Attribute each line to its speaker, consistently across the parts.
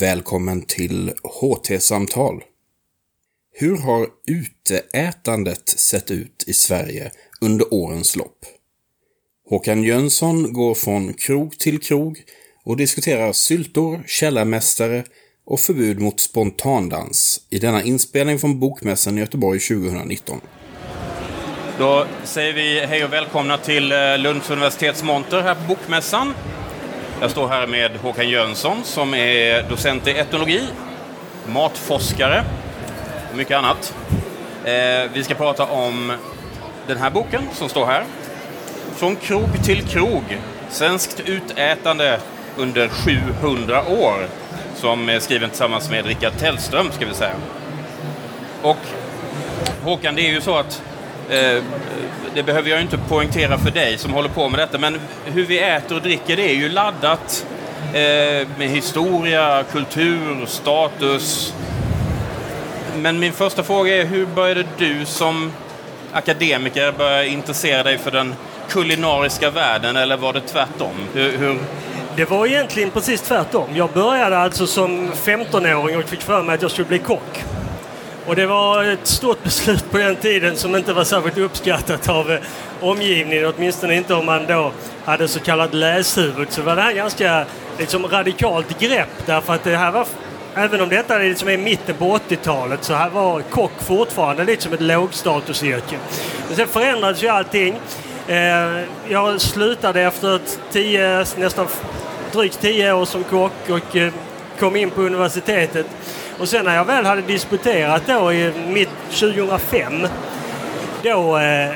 Speaker 1: Välkommen till HT-samtal. Hur har uteätandet sett ut i Sverige under årens lopp? Håkan Jönsson går från krog till krog och diskuterar syltor, källarmästare och förbud mot spontandans i denna inspelning från Bokmässan i Göteborg 2019.
Speaker 2: Då säger vi hej och välkomna till eh, Lunds universitets monter här på Bokmässan. Jag står här med Håkan Jönsson som är docent i etnologi, matforskare och mycket annat. Eh, vi ska prata om den här boken som står här. Från krog till krog. Svenskt utätande under 700 år. Som är skriven tillsammans med Rickard Tellström, ska vi säga. Och Håkan, det är ju så att Eh, det behöver jag inte poängtera för dig som håller på med detta, men hur vi äter och dricker det är ju laddat eh, med historia, kultur, status. Men min första fråga är, hur började du som akademiker börja intressera dig för den kulinariska världen, eller var det tvärtom? Hur, hur...
Speaker 3: Det var egentligen precis tvärtom. Jag började alltså som 15-åring och fick för mig att jag skulle bli kock. Och det var ett stort beslut på den tiden som inte var särskilt uppskattat av eh, omgivningen, åtminstone inte om man då hade så kallat läshuvud. Så var det här ganska liksom, radikalt grepp därför att det här var Även om detta liksom är mitten på 80-talet så här var kock fortfarande lite som ett lågstatusyrke. Men sen förändrades ju allting. Eh, jag slutade efter tio, nästan drygt tio år som kock och eh, kom in på universitetet. Och sen när jag väl hade disputerat då i mitt 2005 då eh,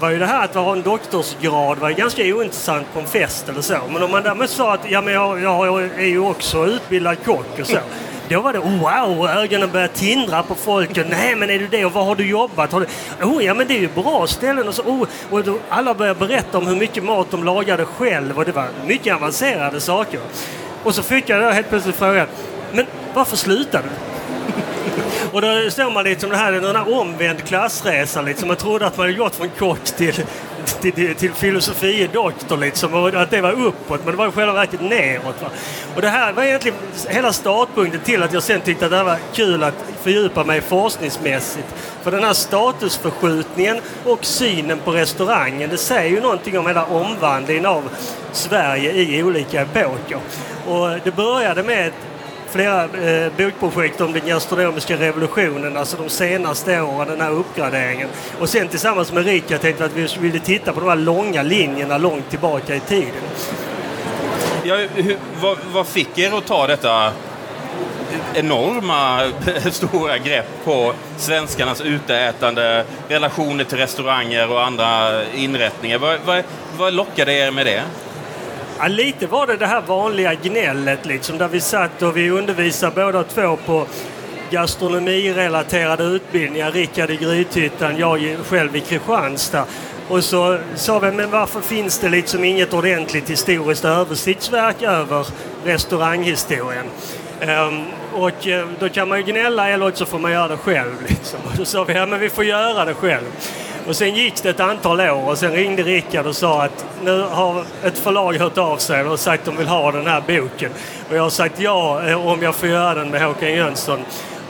Speaker 3: var ju det här att ha en doktorsgrad var ganska ointressant på en fest eller så. Men om man därmed sa att ja, men jag, jag är ju också utbildad kock och så. Då var det wow, ögonen började tindra på folk. Nej, men är du det? Och var har du jobbat? Har du... Oh, ja, men det är ju bra ställen. Och, så, oh, och då, alla började berätta om hur mycket mat de lagade själv och det var mycket avancerade saker. Och så fick jag då helt plötsligt frågan, men varför slutade du? Och då står man liksom det här, den här omvänd klassresa liksom. Man trodde att man hade gått från kock till, till, till, till filosofie doktor liksom. Och att det var uppåt, men det var i själva verket neråt. Va? Och det här var egentligen hela startpunkten till att jag sen tyckte att det var kul att fördjupa mig forskningsmässigt. För den här statusförskjutningen och synen på restaurangen, det säger ju någonting om hela omvandlingen av Sverige i olika epoker. Och det började med flera eh, bokprojekt om den gastronomiska revolutionen, alltså de senaste åren, den här uppgraderingen. Och sen tillsammans med Rika tänkte vi att vi ville titta på de här långa linjerna långt tillbaka i tiden.
Speaker 2: Ja, hur, vad, vad fick er att ta detta enorma stora grepp på svenskarnas uteätande, relationer till restauranger och andra inrättningar. Vad, vad, vad lockade er med det?
Speaker 3: Ja, lite var det det här vanliga gnället liksom, där vi satt och vi undervisade båda två på gastronomirelaterade utbildningar. Rickard i Grythyttan, jag själv i Kristianstad. Och så sa vi, men varför finns det liksom inget ordentligt historiskt översiktsverk över restauranghistorien? Um, och eh, då kan man ju gnälla eller så får man göra det själv. Liksom. Och då sa vi, ja men vi får göra det själv. Och sen gick det ett antal år och sen ringde Rickard och sa att nu har ett förlag hört av sig och sagt att de vill ha den här boken. Och jag har sagt ja eh, om jag får göra den med Håkan Jönsson.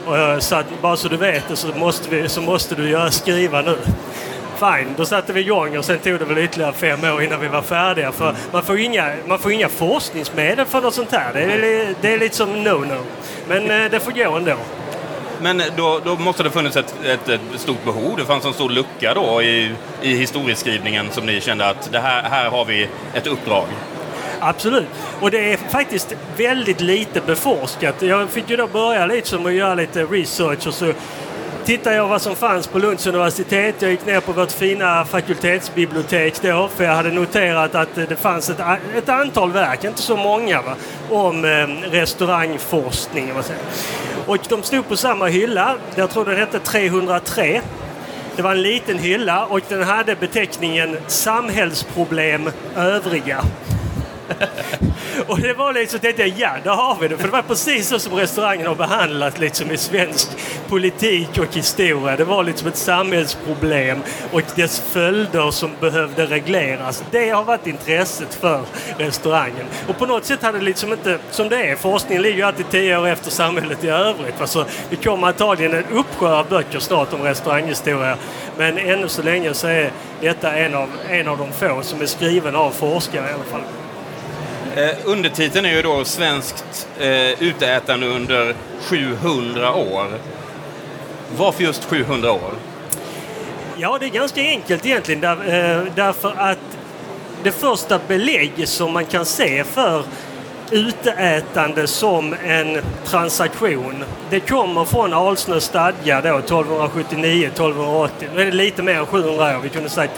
Speaker 3: Och eh, jag sa att bara så du vet det så måste, vi, så måste du göra, skriva nu. Fine, då satte vi igång och sen tog det väl ytterligare fem år innan vi var färdiga. För man får inga, man får inga forskningsmedel för något sånt här. Det är, det är lite som no-no. Men eh, det får gå ändå.
Speaker 2: Men då, då måste det funnits ett, ett, ett, stort behov. Det fanns en stor lucka då i, i historieskrivningen som ni kände att det här, här har vi ett uppdrag.
Speaker 3: Absolut. Och det är faktiskt väldigt lite beforskat. Jag fick ju då börja lite som att göra lite research och så tittade jag vad som fanns på Lunds universitet. Jag gick ner på vårt fina fakultetsbibliotek då för jag hade noterat att det fanns ett, ett antal verk, inte så många, va, om eh, restaurangforskning. Och de stod på samma hylla. Jag tror den hette 303. Det var en liten hylla och den hade beteckningen Samhällsproblem övriga och det var liksom, tänkte jag, ja, där har vi det. För det var precis så som restaurangen har behandlat liksom i svensk politik och historia. Det var liksom ett samhällsproblem och dess följder som behövde regleras. Det har varit intresset för restaurangen. Och på något sätt hade det liksom inte, som det är, forskningen ligger ju alltid tio år efter samhället i övrigt. Alltså, det kommer antagligen en uppsjö av böcker snart om restauranghistoria. Men ännu så länge så är detta en av, en av de få som är skriven av forskare i alla fall.
Speaker 2: Eh, undertiteln är ju då Svenskt eh, uteätande under 700 år. Varför just 700 år?
Speaker 3: Ja, det är ganska enkelt egentligen där, eh, därför att det första belägg som man kan se för uteätande som en transaktion. Det kommer från Alsnö stadga då 1279-1280. Nu är det lite mer än 700 år. Vi kunde sagt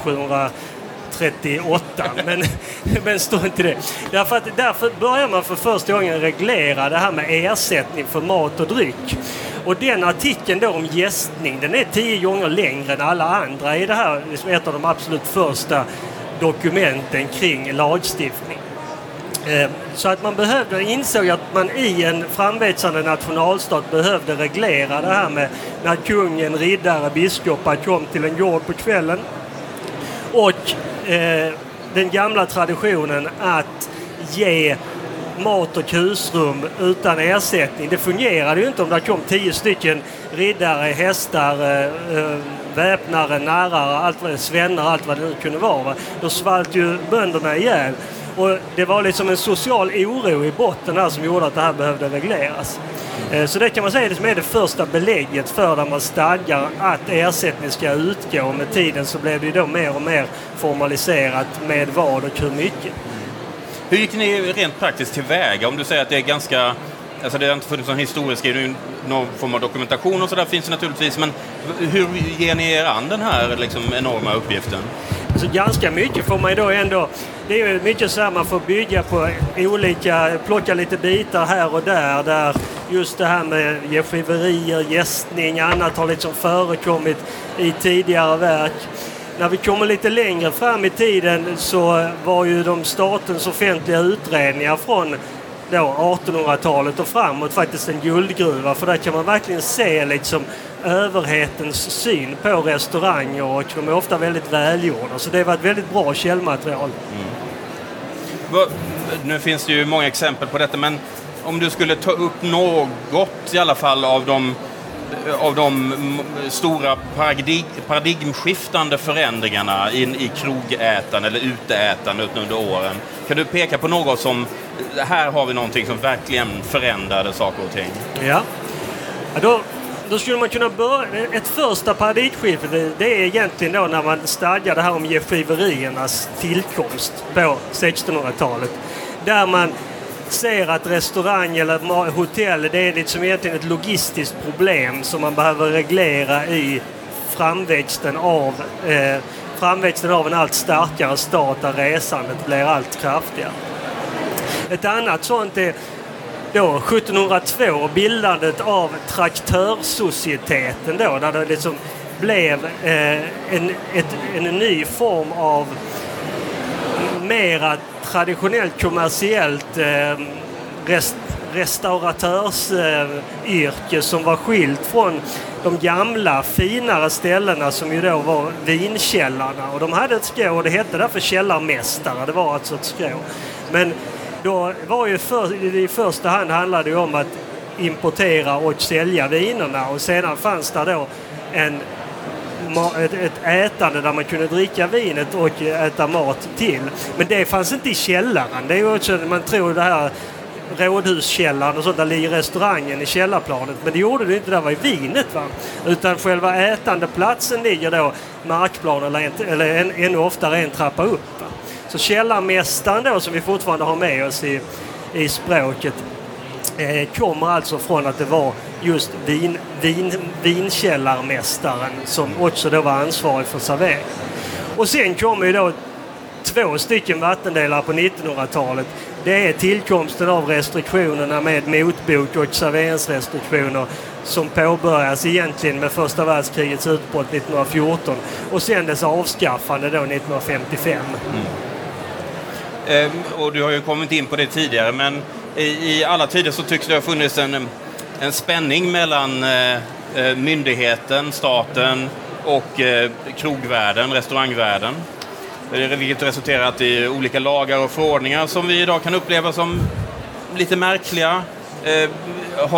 Speaker 3: 38, men, men strunt i det. Därför, att, därför börjar man för första gången reglera det här med ersättning för mat och dryck. Och den artikeln då om gästning, den är tio gånger längre än alla andra i det här, liksom ett av de absolut första dokumenten kring lagstiftning. Eh, så att man behövde, insåg att man i en framväxande nationalstat behövde reglera det här med när kungen, riddare, biskopar kom till en gård på kvällen. Och eh, den gamla traditionen att ge mat och husrum utan ersättning. Det fungerade ju inte om det kom tio stycken riddare, hästar, eh, eh väpnare, närare, allt vad, svennar, allt vad det nu kunde vara. Då svalt ju bönderna ihjäl. Och det var liksom en social oro i botten där som gjorde att det här behövde regleras. Eh, så det kan man säga liksom är det första belägget för där man stadgar att ersättning ska utgå. Och med tiden så blev det då mer och mer formaliserat med vad och hur mycket.
Speaker 2: Hur gick ni rent praktiskt tillväga? Om du säger att det är ganska Alltså det har inte funnits någon historisk, någon form av dokumentation och sådär finns det naturligtvis, men hur ger ni er an den här liksom, enorma uppgiften?
Speaker 3: Så ganska mycket får man ju då ändå... Det är ju mycket så här man får bygga på olika, plocka lite bitar här och där. Där just det här med gästgiverier, gästning, annat har liksom förekommit i tidigare verk. När vi kommer lite längre fram i tiden så var ju de statens offentliga utredningar från 1800-talet och framåt faktiskt en guldgruva. För där kan man verkligen se liksom överhetens syn på restauranger och de är ofta väldigt välgjorda. Så det var ett väldigt bra källmaterial.
Speaker 2: Mm. Nu finns det ju många exempel på detta, men om du skulle ta upp något i alla fall av de, av de stora paradig, paradigmskiftande förändringarna in i krogätande eller uteätandet under åren. Kan du peka på något som, här har vi någonting som verkligen förändrade saker och ting?
Speaker 3: Ja. ja då då skulle man kunna börja... Ett första paradigmskifte det är egentligen då när man stadgar det här om gästgiveriernas tillkomst på 1600-talet. Där man ser att restaurang eller hotell det är liksom egentligen ett logistiskt problem som man behöver reglera i framväxten av, eh, framväxten av en allt starkare stat där resandet blir allt kraftigare. Ett annat sånt är då 1702 bildandet av Traktörsocieteten då där det liksom blev eh, en, ett, en ny form av mera traditionellt kommersiellt eh, rest, restauratörsyrke eh, som var skilt från de gamla finare ställena som ju då var vinkällarna. Och de hade ett skrå och det hette därför källarmästare. Det var alltså ett skrå. Men då var ju för, i första hand handlade det om att importera och sälja vinerna och sedan fanns det då en, ett, ett ätande där man kunde dricka vinet och äta mat till. Men det fanns inte i källaren. Det är också, man tror det här rådhuskällaren och sånt, där ligger restaurangen i källarplanet. Men det gjorde det inte, där var i vinet. Va? Utan själva ätandeplatsen ligger då markplan eller, en, eller en, ännu oftare en trappa upp. Va? Så källarmästaren då som vi fortfarande har med oss i, i språket eh, kommer alltså från att det var just vin, vin, vinkällarmästaren som också då var ansvarig för servering. Och sen kommer ju då två stycken vattendelare på 1900-talet. Det är tillkomsten av restriktionerna med motbok och serveringsrestriktioner som påbörjas egentligen med första världskrigets utbrott 1914 och sen dess avskaffande då 1955. Mm.
Speaker 2: Eh, och du har ju kommit in på det tidigare, men i, i alla tider så tycks det ha funnits en, en spänning mellan eh, eh myndigheten, staten och eh, krogvärlden, restaurangvärlden. Eh, vilket resulterat i olika lagar och förordningar som vi idag kan uppleva som lite märkliga. Eh,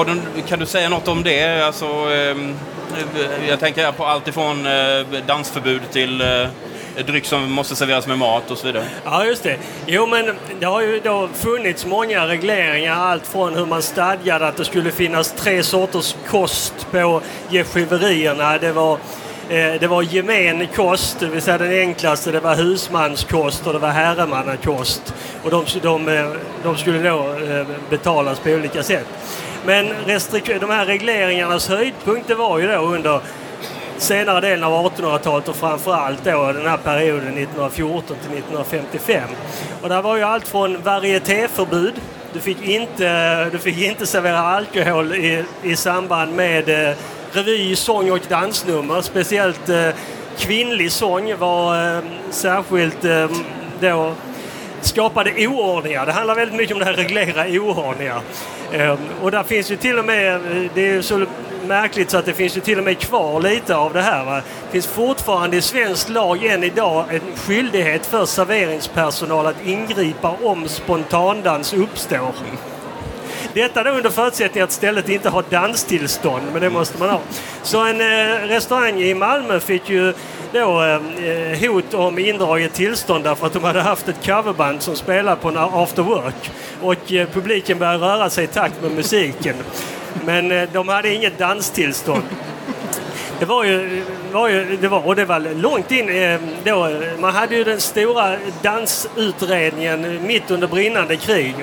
Speaker 2: du, kan du säga något om det? Alltså, eh, jag tänker på allt ifrån eh, dansförbud till eh, Eh, dryck som måste serveras med mat och så vidare.
Speaker 3: Ja, just det. Jo, men det har ju då funnits många regleringar. Allt från hur man stadgade att det skulle finnas tre sorters kost på gästgiverierna. Det var Eh, det var gemen kost, det vill säga den enklaste, det var husmanskost och det var herremannakost. Och de, de, eh, de skulle då eh, betalas på olika sätt. Men de här regleringarnas höjdpunkt det var ju då under senare delen av 1800-talet och framförallt då den här perioden 1914 till 1955. Och där var ju allt från varietéförbud, du fick inte, du fick inte servera alkohol i, i samband med eh, revy, sång och dansnummer. Speciellt eh, kvinnlig sång var eh, särskilt eh, då skapade oordningar. Det handlar väldigt mycket om det här reglera oordningar. Eh, och där finns ju till och med, eh, det är så märkligt så att det finns ju till och med kvar lite av det här. Va? Det finns fortfarande i svensk lag än idag en skyldighet för serveringspersonal att ingripa om spontandans uppstår. Detta då under förutsättning att stället inte har danstillstånd, men det måste man ha. Så en eh, restaurang i Malmö fick ju då eh, hot om indraget tillstånd därför att de hade haft ett coverband som spelade på en after work och eh, publiken började röra sig i takt med musiken. Men eh, de hade inget danstillstånd. Det var ju, var ju det var, och det var långt in eh, då. Man hade ju den stora dansutredningen mitt under brinnande krig.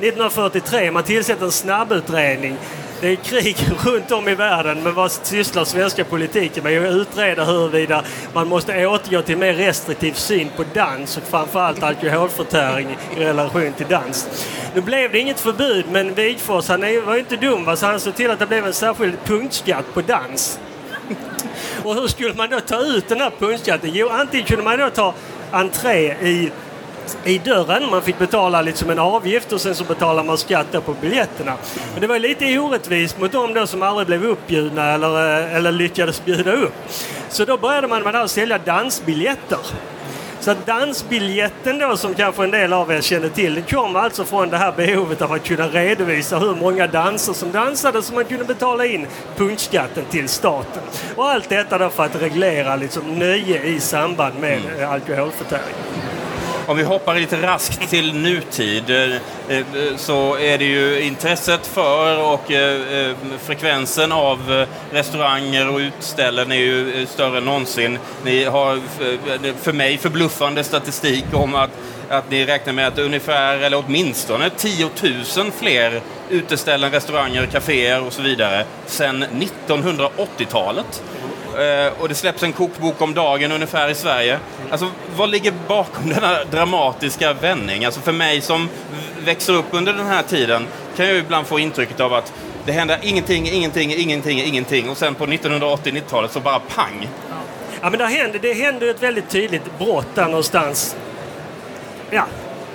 Speaker 3: 1943. Man tillsätter en snabbutredning. Det är krig runt om i världen, men vad sysslar svenska politiken med? Att utreda huruvida man måste återgå till mer restriktiv syn på dans och framförallt alkoholförtäring i relation till dans. Nu blev det inget förbud, men Wigforss han var ju inte dum, så han såg till att det blev en särskild punktskatt på dans. Och hur skulle man då ta ut den här punktskatten? Jo, antingen kunde man då ta entré i i dörren. Man fick betala liksom en avgift och sen så betalade man skatt på biljetterna. Men det var lite orättvist mot de då som aldrig blev uppbjudna eller, eh, eller lyckades bjuda upp. Så då började man med att sälja dansbiljetter. Så dansbiljetten då som kanske en del av er känner till, det kom alltså från det här behovet av att kunna redovisa hur många danser som dansade så man kunde betala in punktskatten till staten. Och allt detta då för att reglera liksom nöje i samband med mm. alkoholförtäring.
Speaker 2: Om vi hoppar lite raskt till nutid eh, eh, så är det ju intresset för och eh, frekvensen av restauranger och utställen är ju större än någonsin. Ni har för mig förbluffande statistik om att, att ni räknar med att ungefär, eller åtminstone 10 000 fler uteställen, restauranger, kaféer och så vidare sedan 1980-talet. Eh, och det släpps en kokbok om dagen ungefär i Sverige. Alltså, vad ligger bakom denna dramatiska vändning? Alltså för mig som växer upp under den här tiden kan jag ibland få intrycket av att det händer ingenting, ingenting, ingenting, ingenting och sen på 1980-90-talet så bara pang.
Speaker 3: Ja, men det händer, det händer ett väldigt tydligt brott där någonstans. Ja,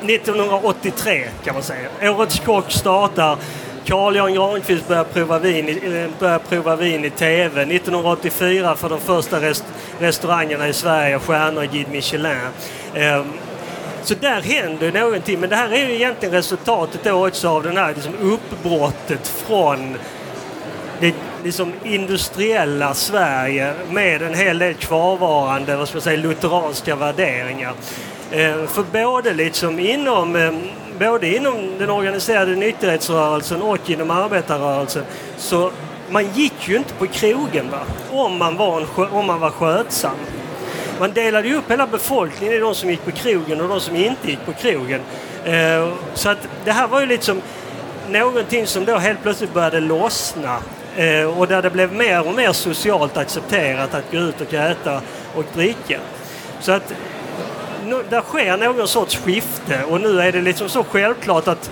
Speaker 3: 1983 kan man säga. Årets kock startar Carl Jan Granqvist började prova vin, i, eh, började prova vin i TV. 1984 för de första rest, restaurangerna i Sverige, stjärnor i Guide Michelin. Ehm, så där händer någonting. Men det här är ju egentligen resultatet då också av det här liksom uppbrottet från det liksom industriella Sverige med en hel del kvarvarande vad ska man säga, lutheranska värderingar. Eh, för både liksom inom eh, både inom den organiserade nykterhetsrörelsen och inom arbetarrörelsen så man gick ju inte på krogen va? Om, man var en, om man var skötsam. Man delade ju upp hela befolkningen i de som gick på krogen och de som inte gick på krogen. Eh, så att det här var ju liksom någonting som då helt plötsligt började lossna eh, och där det blev mer och mer socialt accepterat att gå ut och äta och dricka. Så att där sker någon sorts skifte och nu är det liksom så självklart att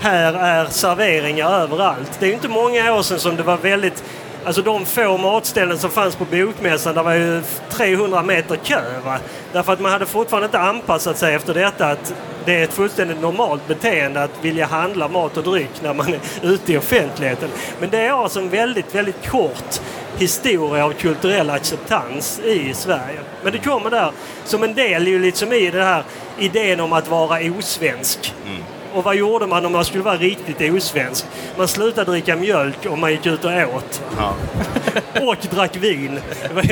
Speaker 3: här är serveringar överallt. Det är inte många år sedan som det var väldigt Alltså de få matställen som fanns på bokmässan, där var ju 300 meter kö. Va? Därför att man hade fortfarande inte anpassat sig efter detta att det är ett fullständigt normalt beteende att vilja handla mat och dryck när man är ute i offentligheten. Men det är alltså en väldigt, väldigt kort historia av kulturell acceptans i Sverige. Men det kommer där som en del ju liksom i den här idén om att vara osvensk. Mm. Och vad gjorde man om man skulle vara riktigt osvensk? Man slutade dricka mjölk och man gick ut och åt. Ja. och drack vin.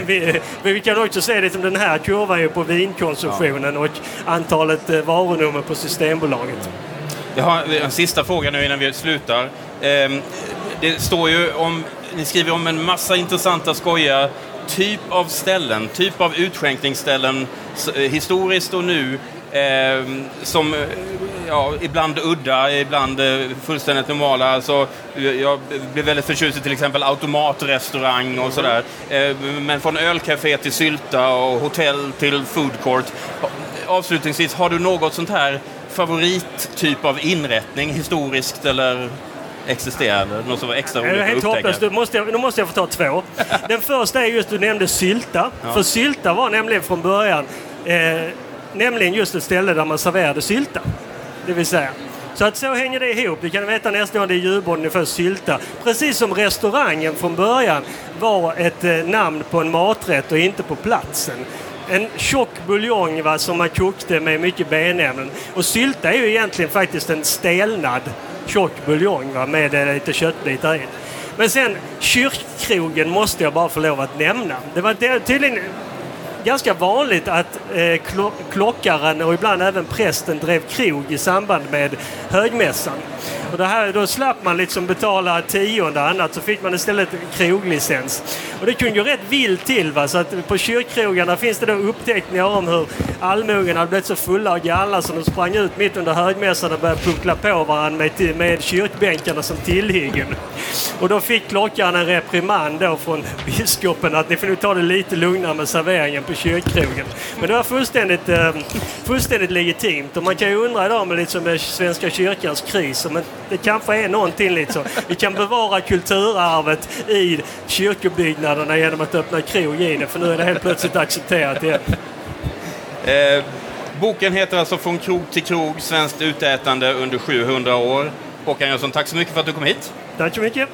Speaker 3: Vi, vi, kan också se det som den här kurvan på vinkonsumtionen ja. och antalet eh, varunummer på Systembolaget.
Speaker 2: Jag har en sista fråga nu innan vi slutar. Det står ju om, ni skriver om en massa intressanta skoja typ av ställen, typ av utskänkningsställen eh, historiskt och nu ehm, eh, som ja, ibland udda, ibland eh, fullständigt normala. Alltså, jag blev väldigt förtjust i till exempel automatrestaurang och sådär. Eh, men från ölcafé till sylta och hotell till food court. Avslutningsvis, har du något sånt här favorittyp av inrättning historiskt eller existerande? Något som var extra roligt
Speaker 3: att upptäcka? Nu måste, jag, nu måste jag få ta två. Den första är just du nämnde sylta. Ja. För sylta var nämligen från början eh, nämligen just ett ställe där man serverade sylta. Det vill säga. Så att så hänger det ihop. Du kan veta nästa gång det är Djurgården ni får sylta. Precis som restaurangen från början var ett eh, namn på en maträtt och inte på platsen. En tjock buljong va, som man kokte med mycket benämnen. Och sylta är ju egentligen faktiskt en stelnad tjock buljong va, med eh, lite köttbitar i. Men sen kyrkkrogen måste jag bara få lov att nämna. Det var tydligen ganska vanligt att eh, klockaren och ibland även prästen drev krog i samband med högmässan. Och det här, då slapp man liksom betala tionde annat så fick man istället kroglicens. Och det kunde ju rätt vilt till va? så att på kyrkkrogarna finns det då uppteckningar om hur allmogen hade blivit så fulla och galla så de sprang ut mitt under högmässan och började puckla på varandra med, med kyrkbänkarna som tillhyggen. Och då fick klockaren en reprimand då från biskopen att ni får nog ta det lite lugnare med serveringen på kyrkkrogen. Men det var fullständigt, eh, fullständigt legitimt och man kan ju undra idag med, liksom eh, Svenska kyrkans kris om det kanske är någonting liksom. Vi kan bevara kulturarvet i kyrkobyggnaderna genom att öppna krog i det för nu är det helt plötsligt accepterat igen.
Speaker 2: Eh, boken heter alltså Från krog till krog, svenskt utätande under 700 år. Håkan Jönsson, tack så mycket för att du kom hit.
Speaker 3: Tack så mycket.